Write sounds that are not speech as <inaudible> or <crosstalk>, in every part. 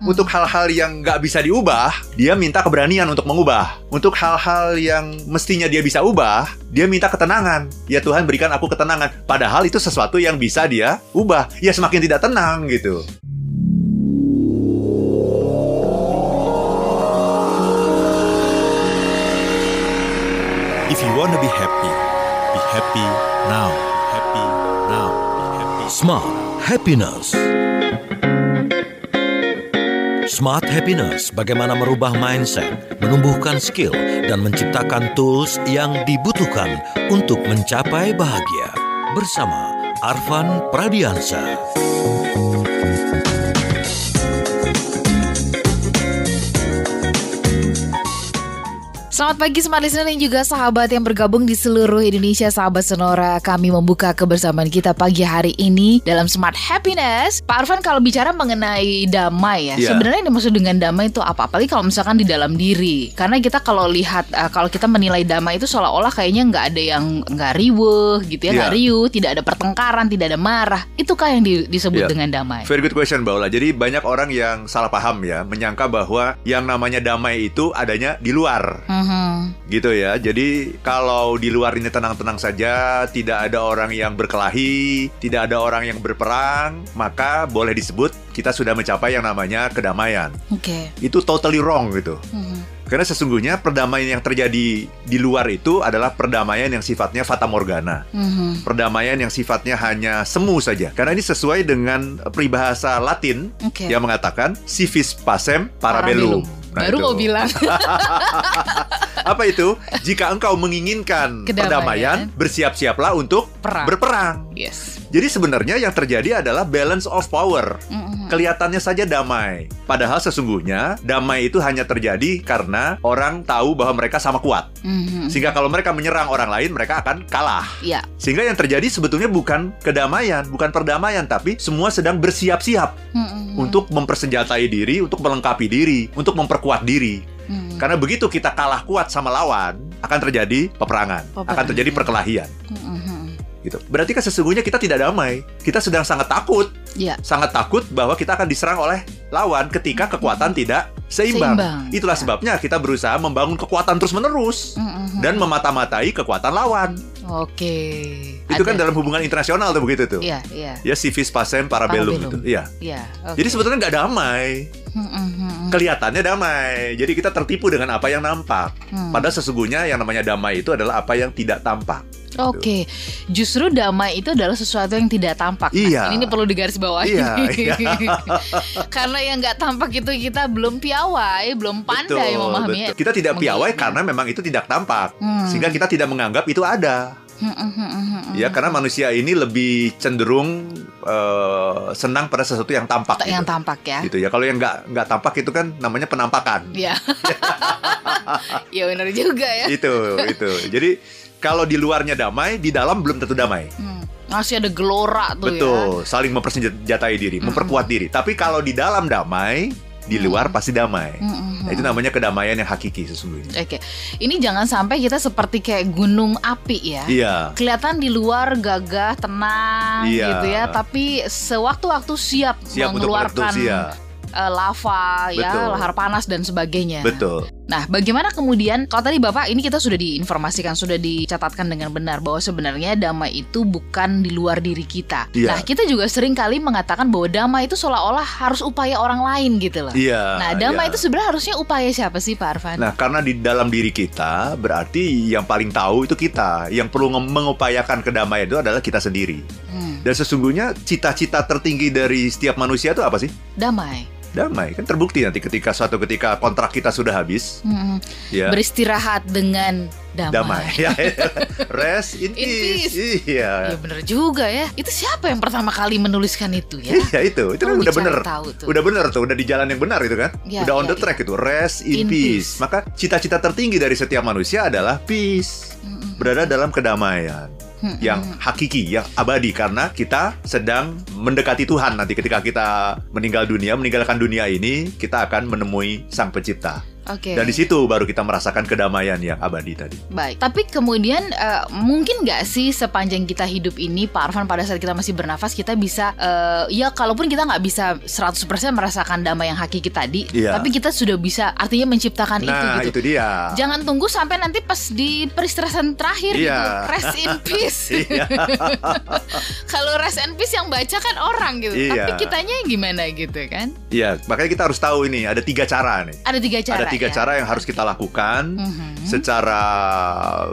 Untuk hal-hal yang nggak bisa diubah, dia minta keberanian untuk mengubah. Untuk hal-hal yang mestinya dia bisa ubah, dia minta ketenangan. Ya Tuhan berikan aku ketenangan. Padahal itu sesuatu yang bisa dia ubah. Ya semakin tidak tenang gitu. If you want to be happy, be happy now. Happy now. Be happy. Smart Happiness. Smart Happiness bagaimana merubah mindset, menumbuhkan skill, dan menciptakan tools yang dibutuhkan untuk mencapai bahagia. Bersama Arvan Pradiansa. Selamat pagi Smart Listener dan juga sahabat yang bergabung di seluruh Indonesia Sahabat Sonora Kami membuka kebersamaan kita pagi hari ini dalam Smart Happiness Pak Arfan kalau bicara mengenai damai ya Iya. Sebenarnya yang dimaksud dengan damai itu apa? Apalagi kalau misalkan di dalam diri Karena kita kalau lihat, uh, kalau kita menilai damai itu seolah-olah kayaknya nggak ada yang nggak riweh gitu ya nggak Iya. riuh, tidak ada pertengkaran, tidak ada marah Itukah yang di- disebut Iya. dengan damai? Very good question, Baula. Jadi banyak orang yang salah paham ya, menyangka bahwa yang namanya damai itu adanya di luar. Mhm. Gitu ya. Jadi kalau di luar ini tenang-tenang saja, tidak ada orang yang berkelahi, tidak ada orang yang berperang, maka boleh disebut kita sudah mencapai yang namanya kedamaian. Oke Itu totally wrong gitu. Mhm. Karena sesungguhnya perdamaian yang terjadi di luar itu adalah perdamaian yang sifatnya fata morgana. Mhm. Perdamaian yang sifatnya hanya semu saja. Karena ini sesuai dengan peribahasa Latin Oke. yang mengatakan si vis pacem parabellum. Nah, Baru itu. mau bilang <laughs> Apa itu? Jika engkau menginginkan Kedamaian. perdamaian, bersiap-siaplah untuk Perang. berperang. Yes Jadi sebenarnya yang terjadi adalah balance of power. Kelihatannya saja damai, padahal sesungguhnya damai itu hanya terjadi karena orang tahu bahwa mereka sama kuat. Mhm. Sehingga kalau mereka menyerang orang lain, mereka akan kalah. Ya Sehingga yang terjadi sebetulnya bukan kedamaian, bukan perdamaian, tapi semua sedang bersiap-siap untuk mempersenjatai diri, untuk melengkapi diri, untuk memperkuat diri. Karena begitu kita kalah kuat sama lawan, akan terjadi peperangan, Peperangan. akan terjadi perkelahian. Mhm. Gitu. Berarti kan sesungguhnya kita tidak damai. Kita sedang sangat takut, Ya sangat takut bahwa kita akan diserang oleh lawan ketika kekuatan tidak seimbang. Seimbang. Itulah Ya. sebabnya kita berusaha membangun kekuatan terus-menerus Mhm. dan memata-matai kekuatan lawan. Oke. Itu kan Ada. dalam hubungan internasional tuh begitu tuh. Iya, iya. Ya civis pacem parabellum Parabellum. itu. Iya. Iya. Jadi sebetulnya nggak damai. Mhm. Kelihatannya damai. Jadi kita tertipu dengan apa yang nampak. Hmm. Padahal sesungguhnya yang namanya damai itu adalah apa yang tidak tampak. Oke, justru damai itu adalah sesuatu yang tidak tampak. Nah, Iya. ini perlu digarisbawahi. Iya, iya. <laughs> Karena yang nggak tampak itu kita belum piawai, belum pandai memahaminya. betul. Kita tidak piawai karena memang itu tidak tampak. Hmm. Sehingga kita tidak menganggap itu ada. Hmm, hmm, hmm. Ya karena manusia ini lebih cenderung eh, senang pada sesuatu yang tampak. Tak- yang gitu. tampak ya. Gitu ya. Kalau yang nggak nggak tampak itu kan namanya penampakan. Iya. <laughs> <laughs> ya benar juga ya. itu itu. Jadi kalau di luarnya damai, di dalam belum tentu damai. Hmm. Masih ada gelora tuh ya. Betul, saling mempersenjatai diri, memperkuat diri. Tapi kalau di dalam damai, di luar pasti damai. Hmm, hmm, Nah, itu namanya kedamaian yang hakiki sesungguhnya. Oke, ini jangan sampai kita seperti kayak gunung api ya. Iya. Kelihatan di luar gagah, tenang Iya. gitu ya, tapi sewaktu-waktu siap, Siap untuk mengeluarkan meletus, iya. eh, lava ya, Betul. lahar panas dan sebagainya. Betul. Nah, bagaimana kemudian kalau tadi Bapak ini kita sudah diinformasikan, sudah dicatatkan dengan benar bahwa sebenarnya damai itu bukan di luar diri kita. Iya. Nah, kita juga sering kali mengatakan bahwa damai itu seolah-olah harus upaya orang lain gitu loh. Iya. Nah, damai iya. itu sebenarnya harusnya upaya siapa sih Pak Arfan? Nah, karena di dalam diri kita berarti yang paling tahu itu kita. Yang perlu mengupayakan kedamaian itu adalah kita sendiri. Hmm, Dan sesungguhnya cita-cita tertinggi dari setiap manusia itu apa sih? damai. Damai. Kan terbukti nanti ketika suatu ketika kontrak kita sudah habis, Hmm, ya. Beristirahat dengan damai. Damai. <laughs> Ya, Rest in, In peace. peace. Ya Iya. bener juga ya. Itu siapa yang pertama kali menuliskan itu ya? Iya itu, itu kan Kalau udah bener, tahu tuh. udah bener tuh, udah di jalan yang benar itu kan, Iya, udah on iya, the track itu, rest in, In peace. peace. Maka cita-cita tertinggi dari setiap manusia adalah peace, Mm-mm. berada dalam kedamaian Yang hakiki, yang abadi. Karena kita sedang mendekati Tuhan. Nanti ketika kita meninggal dunia, meninggalkan dunia ini, kita akan menemui Sang Pencipta. Oke. Dan di situ baru kita merasakan kedamaian yang abadi tadi. Baik. Tapi kemudian eh, mungkin nggak sih sepanjang kita hidup ini, Pak Arfan pada saat kita masih bernafas kita bisa eh, ya kalaupun kita nggak bisa 100% merasakan damai yang hakiki tadi, Iya. tapi kita sudah bisa artinya menciptakan itu Nah, gitu. itu dia. Jangan tunggu sampai nanti pas di peristirahatan terakhir Iya. gitu. Rest in <laughs> peace. Iya. <laughs> Kalau rest in peace yang baca kan orang gitu. Iya. Tapi kitanya gimana gitu kan? Iya, makanya kita harus tahu ini ada tiga cara nih. Ada tiga cara. ada tiga ya? cara yang harus kita lakukan Mhm. secara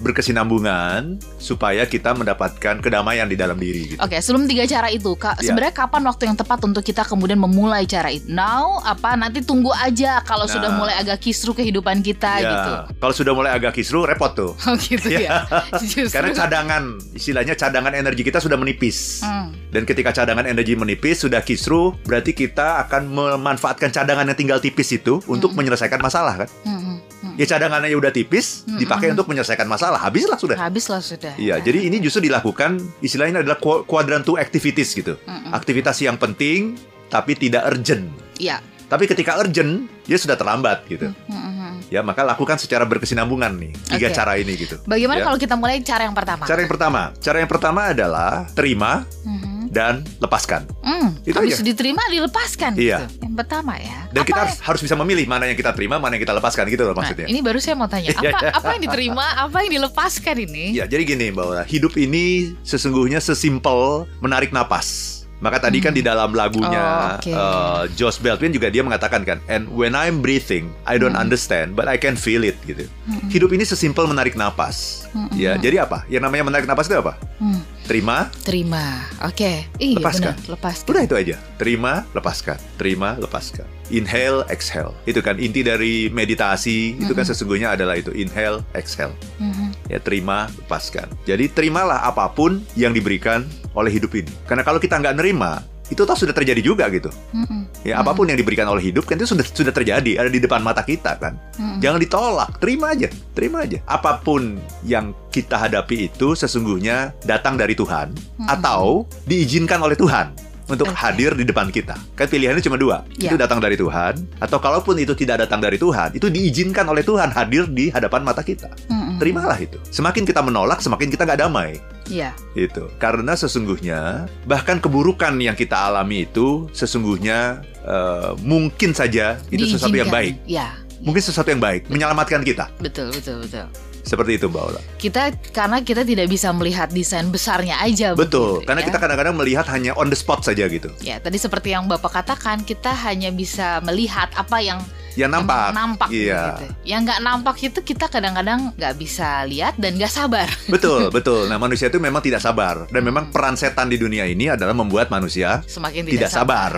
berkesinambungan supaya kita mendapatkan kedamaian di dalam diri. Gitu. Oke, sebelum tiga cara itu, Kak, Iya. sebenarnya kapan waktu yang tepat untuk kita kemudian memulai cara itu? Now, apa nanti tunggu aja kalau Nah. sudah mulai agak kisru kehidupan kita Ya, gitu. Kalau sudah mulai agak kisru, repot tuh. Oh gitu ya. <laughs> Justru. Karena cadangan, istilahnya cadangan energi kita sudah menipis. Hmm, Dan ketika cadangan energi menipis, sudah kisru, berarti kita akan memanfaatkan cadangan yang tinggal tipis itu untuk menyelesaikan masalah kan. hmm, hmm, hmm. Ya cadangannya udah tipis, Hmm, dipakai hmm. untuk menyelesaikan masalah. Habislah sudah. Habislah sudah. Iya, jadi ini justru dilakukan istilahnya adalah qu- quadrant two activities gitu. Mm-mm. Aktivitas yang penting tapi tidak urgent. Iya. Tapi ketika urgent, dia sudah terlambat gitu. Hmm, hmm, hmm. Ya, maka lakukan secara berkesinambungan nih tiga cara ini gitu. Bagaimana Ya. kalau kita mulai cara yang pertama? Cara yang pertama, cara yang pertama adalah terima Mhm. Dan lepaskan. Hmm, Itu habis aja. diterima dilepaskan Iya. gitu. Yang pertama ya. Dan Apa- kita harus, harus bisa memilih mana yang kita terima, mana yang kita lepaskan gitu loh Nah, maksudnya. ini baru saya mau tanya, <laughs> Iya, apa apa yang diterima, apa yang dilepaskan ini? Ya, jadi gini Mbak Ola, hidup ini sesungguhnya sesimpel menarik napas. Maka tadi kan di dalam lagunya Oh, oke. uh, Josh Beltwin juga dia mengatakan kan, and when I'm breathing, I don't Hmm. understand, but I can feel it gitu. Hmm. Hidup ini sesimpel menarik napas. Hmm, Ya, hmm. jadi apa? Yang namanya menarik napas itu apa? Hmm. Terima, Terima, oke. Iya Lepaskan. benar, lepaskan. udah itu aja. Terima, lepaskan. Terima, lepaskan. Inhale, exhale. Itu kan inti dari meditasi, itu kan sesungguhnya adalah itu, inhale, exhale. Mhm. ya terima lepaskan jadi terimalah apa pun yang diberikan oleh hidup ini karena kalau kita nggak nerima itu toh sudah terjadi juga gitu Mhm. ya apa pun yang diberikan oleh hidup kan itu sudah sudah terjadi ada di depan mata kita kan Mhm. jangan ditolak terima aja terima aja apa pun yang kita hadapi itu sesungguhnya datang dari Tuhan Mhm. atau diizinkan oleh Tuhan untuk Oke. hadir di depan kita. Kan pilihannya cuma dua. Ya. Itu datang dari Tuhan atau kalaupun itu tidak datang dari Tuhan, itu diizinkan oleh Tuhan hadir di hadapan mata kita. Mhm. Terimalah itu. Semakin kita menolak, semakin kita nggak damai. Iya. Itu karena sesungguhnya bahkan keburukan yang kita alami itu sesungguhnya eh, mungkin saja itu sesuatu yang baik. Diizinkan. Iya. Mungkin sesuatu yang baik, menyelamatkan kita. Betul, betul, betul. Seperti itu, Mbak Ola. Kita karena kita tidak bisa melihat desain besarnya aja. Betul, begitu, karena ya. kita kadang-kadang melihat hanya on the spot saja gitu. Ya, tadi seperti yang Bapak katakan, kita hanya bisa melihat apa yang Yang nampak. yang nampak Iya. gitu. Yang nggak nampak itu kita kadang-kadang nggak bisa lihat dan nggak sabar. <laughs> Betul, betul. Nah, manusia itu memang tidak sabar dan memang peran setan di dunia ini adalah membuat manusia Semakin tidak, tidak sabar.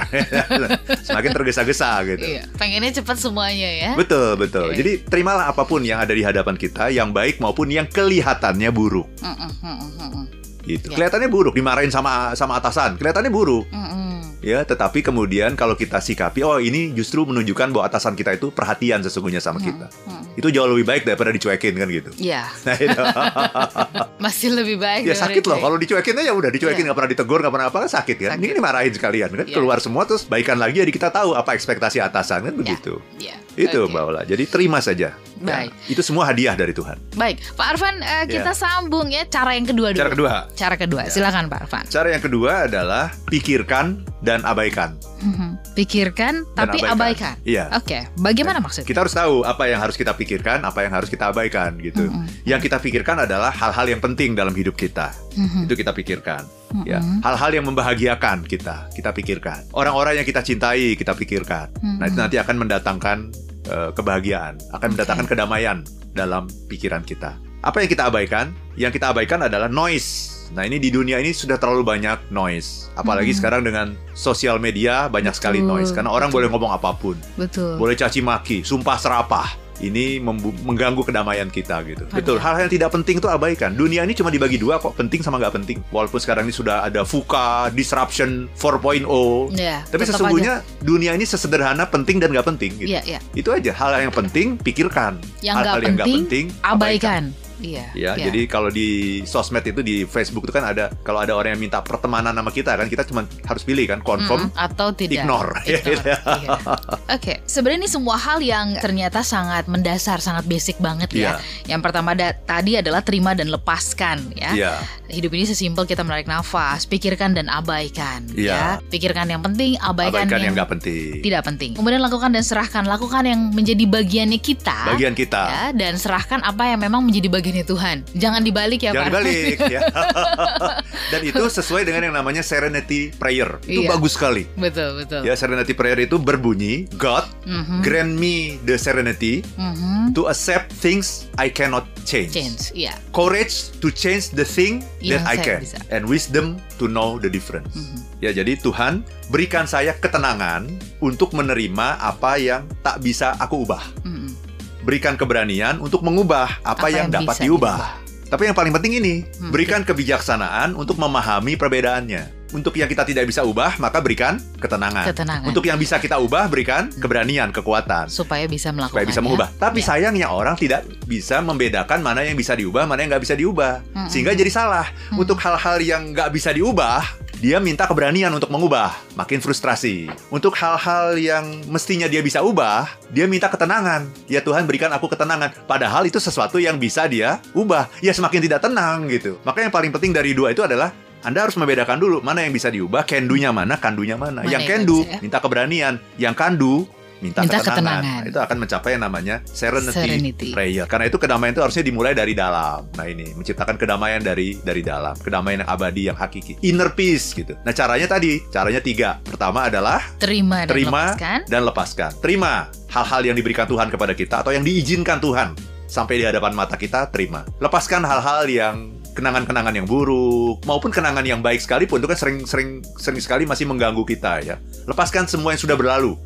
<laughs> Semakin tergesa-gesa gitu. Iya, pengennya cepat semuanya ya. Betul, betul. Oke. Jadi terimalah apa pun yang ada di hadapan kita, yang baik maupun yang kelihatannya buruk. Mm-mm, mm-mm, mm-mm, Gitu. Ya. Kelihatannya buruk, dimarahin sama sama atasan, kelihatannya buruk. mm-mm. Ya, tetapi kemudian kalau kita sikapi, oh ini justru menunjukkan bahwa atasan kita itu perhatian sesungguhnya sama kita. mm. Itu jauh lebih baik daripada dicuekin kan gitu. Ya, <laughs> Nah, itu. <laughs> masih lebih baik. ya sakit loh kalau dicuekin aja udah dicuekin Iya. nggak pernah ditegur nggak pernah apa kan sakit kan Sakit. ini dimarahin sekalian kan Iya. keluar semua terus baikan lagi jadi kita tahu apa ekspektasi atasan kan begitu Ya, itu oke. mbak Ola jadi terima saja Ya, Baik. itu semua hadiah dari Tuhan Baik, Pak Arfan, eh, kita sambung ya cara yang kedua dulu. cara kedua Cara kedua, Ya. silakan Pak Arfan. cara yang kedua adalah pikirkan dan abaikan Mhm. Pikirkan Dan tapi abaikan. iya Oke, bagaimana maksudnya? kita harus tahu apa yang harus kita pikirkan apa yang harus kita abaikan gitu Mhm. yang kita pikirkan adalah hal-hal yang penting dalam hidup kita Mhm. itu kita pikirkan ya Mhm. hal-hal yang membahagiakan kita kita pikirkan orang-orang yang kita cintai kita pikirkan nah itu nanti akan mendatangkan eh, kebahagiaan akan Oke. mendatangkan kedamaian dalam pikiran kita apa yang kita abaikan yang kita abaikan adalah noise nah ini di dunia ini sudah terlalu banyak noise apalagi Mhm. sekarang dengan sosial media banyak sekali Betul, noise karena orang betul. boleh ngomong apa pun Betul. boleh caci maki, sumpah serapah. Ini mengganggu kedamaian kita gitu. Benar. Betul, hal-hal yang tidak penting itu abaikan. Dunia ini cuma dibagi dua kok, penting sama nggak penting. Walaupun sekarang ini sudah ada VUCA, disruption 4.0. Ya, Tapi sesungguhnya dunia ini sesederhana penting dan nggak penting. aja. Gitu. Iya, iya. Itu aja hal yang penting pikirkan. Yang Hal-hal yang nggak penting, penting Abaikan. Iya. Ya, iya. jadi kalau di sosmed itu di Facebook itu kan ada kalau ada orang yang minta pertemanan sama kita kan kita cuma harus pilih kan confirm Mm-mm, atau tidak ignore. <laughs> Ignore, iya. Oke, sebenarnya ini semua hal yang ternyata sangat mendasar, sangat basic banget ya. Iya. Yang pertama da- tadi adalah terima dan lepaskan ya. Iya. Hidup ini sesimpel kita menarik nafas, pikirkan dan abaikan Iya. ya. Pikirkan yang penting, abaikan, Abaikan yang yang, nggak penting. tidak penting. Kemudian lakukan dan serahkan, lakukan yang menjadi bagiannya kita. Bagian kita. Ya, dan serahkan apa yang memang menjadi bagiannya Tuhan. Jangan dibalik ya, Jangan Pak. dibalik ya. <laughs> Dan itu sesuai dengan yang namanya serenity prayer. Itu Iya. bagus sekali. betul, betul. Ya, serenity prayer itu berbunyi, God Mhm, grant me the serenity mhm. to accept things I cannot change. Change, iya. Courage to change the thing Yang that I can bisa. and wisdom to know the difference. Mhm. Ya, jadi Tuhan berikan saya ketenangan untuk menerima apa yang tak bisa aku ubah. Mhm. Berikan keberanian untuk mengubah apa, yang, dapat bisa diubah. Tapi yang paling penting ini, Hmm, berikan kebijaksanaan untuk memahami perbedaannya. Untuk yang kita tidak bisa ubah, maka berikan ketenangan. Ketenangan. Untuk yang bisa kita ubah, berikan keberanian, kekuatan supaya bisa melakukan supaya bisa mengubah. Tapi Ya. sayangnya orang tidak bisa membedakan mana yang bisa diubah, mana yang nggak bisa diubah, Mm-mm. sehingga jadi salah. Mm. Untuk hal-hal yang nggak bisa diubah, dia minta keberanian untuk mengubah, makin frustrasi. Untuk hal-hal yang mestinya dia bisa ubah, dia minta ketenangan. Ya Tuhan berikan aku ketenangan. Padahal itu sesuatu yang bisa dia ubah. Ya semakin tidak tenang gitu. Maka yang paling penting dari dua itu adalah anda harus membedakan dulu mana yang bisa diubah, can-do-nya mana, can-do-nya mana. Mana yang bisa, ya? minta keberanian, yang can-do minta, Minta ketenangan. ketenangan. Itu akan mencapai yang namanya serenity, Serenity. prayer. Karena itu kedamaian itu harusnya dimulai dari dalam. Nah ini menciptakan kedamaian dari dari dalam, kedamaian yang abadi, yang hakiki, inner peace gitu. Nah caranya tadi, caranya tiga. Pertama adalah terima dan terima lepaskan. dan lepaskan. Terima hal-hal yang diberikan Tuhan kepada kita atau yang diizinkan Tuhan sampai di hadapan mata kita, terima. Lepaskan hal-hal yang kenangan-kenangan yang buruk maupun kenangan yang baik sekalipun itu kan sering-sering sering sekali masih mengganggu kita ya. Lepaskan semua yang sudah berlalu.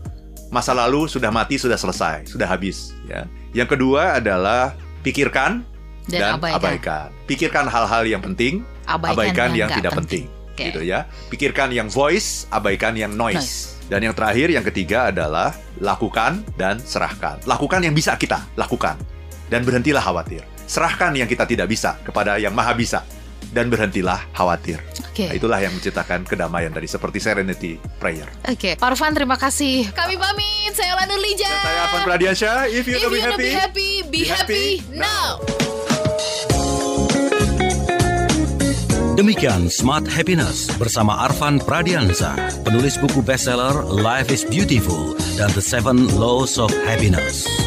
Masa lalu sudah mati, sudah selesai, sudah habis ya. Yang kedua adalah pikirkan Dan dan, abaikan. abaikan. Pikirkan hal-hal yang penting, Abaikan abaikan, yang yang, tidak penting. penting, Oke. gitu ya. Pikirkan yang voice, abaikan yang noise. Noise. Dan yang terakhir, yang ketiga adalah lakukan dan serahkan. Lakukan yang bisa kita lakukan dan berhentilah khawatir. Serahkan yang kita tidak bisa kepada yang maha bisa dan berhentilah khawatir. Oke. Nah, itulah yang menciptakan kedamaian tadi seperti serenity prayer. Oke, Pak Arfan terima kasih. Kami pamit. Saya Lana Lija. Dan saya Afan Pradiansyah. If you If be you wanna happy, be happy, be, be happy, happy now. Demikian Smart Happiness bersama Arfan Pradiansa, penulis buku bestseller Life is Beautiful dan The Seven Laws of Happiness.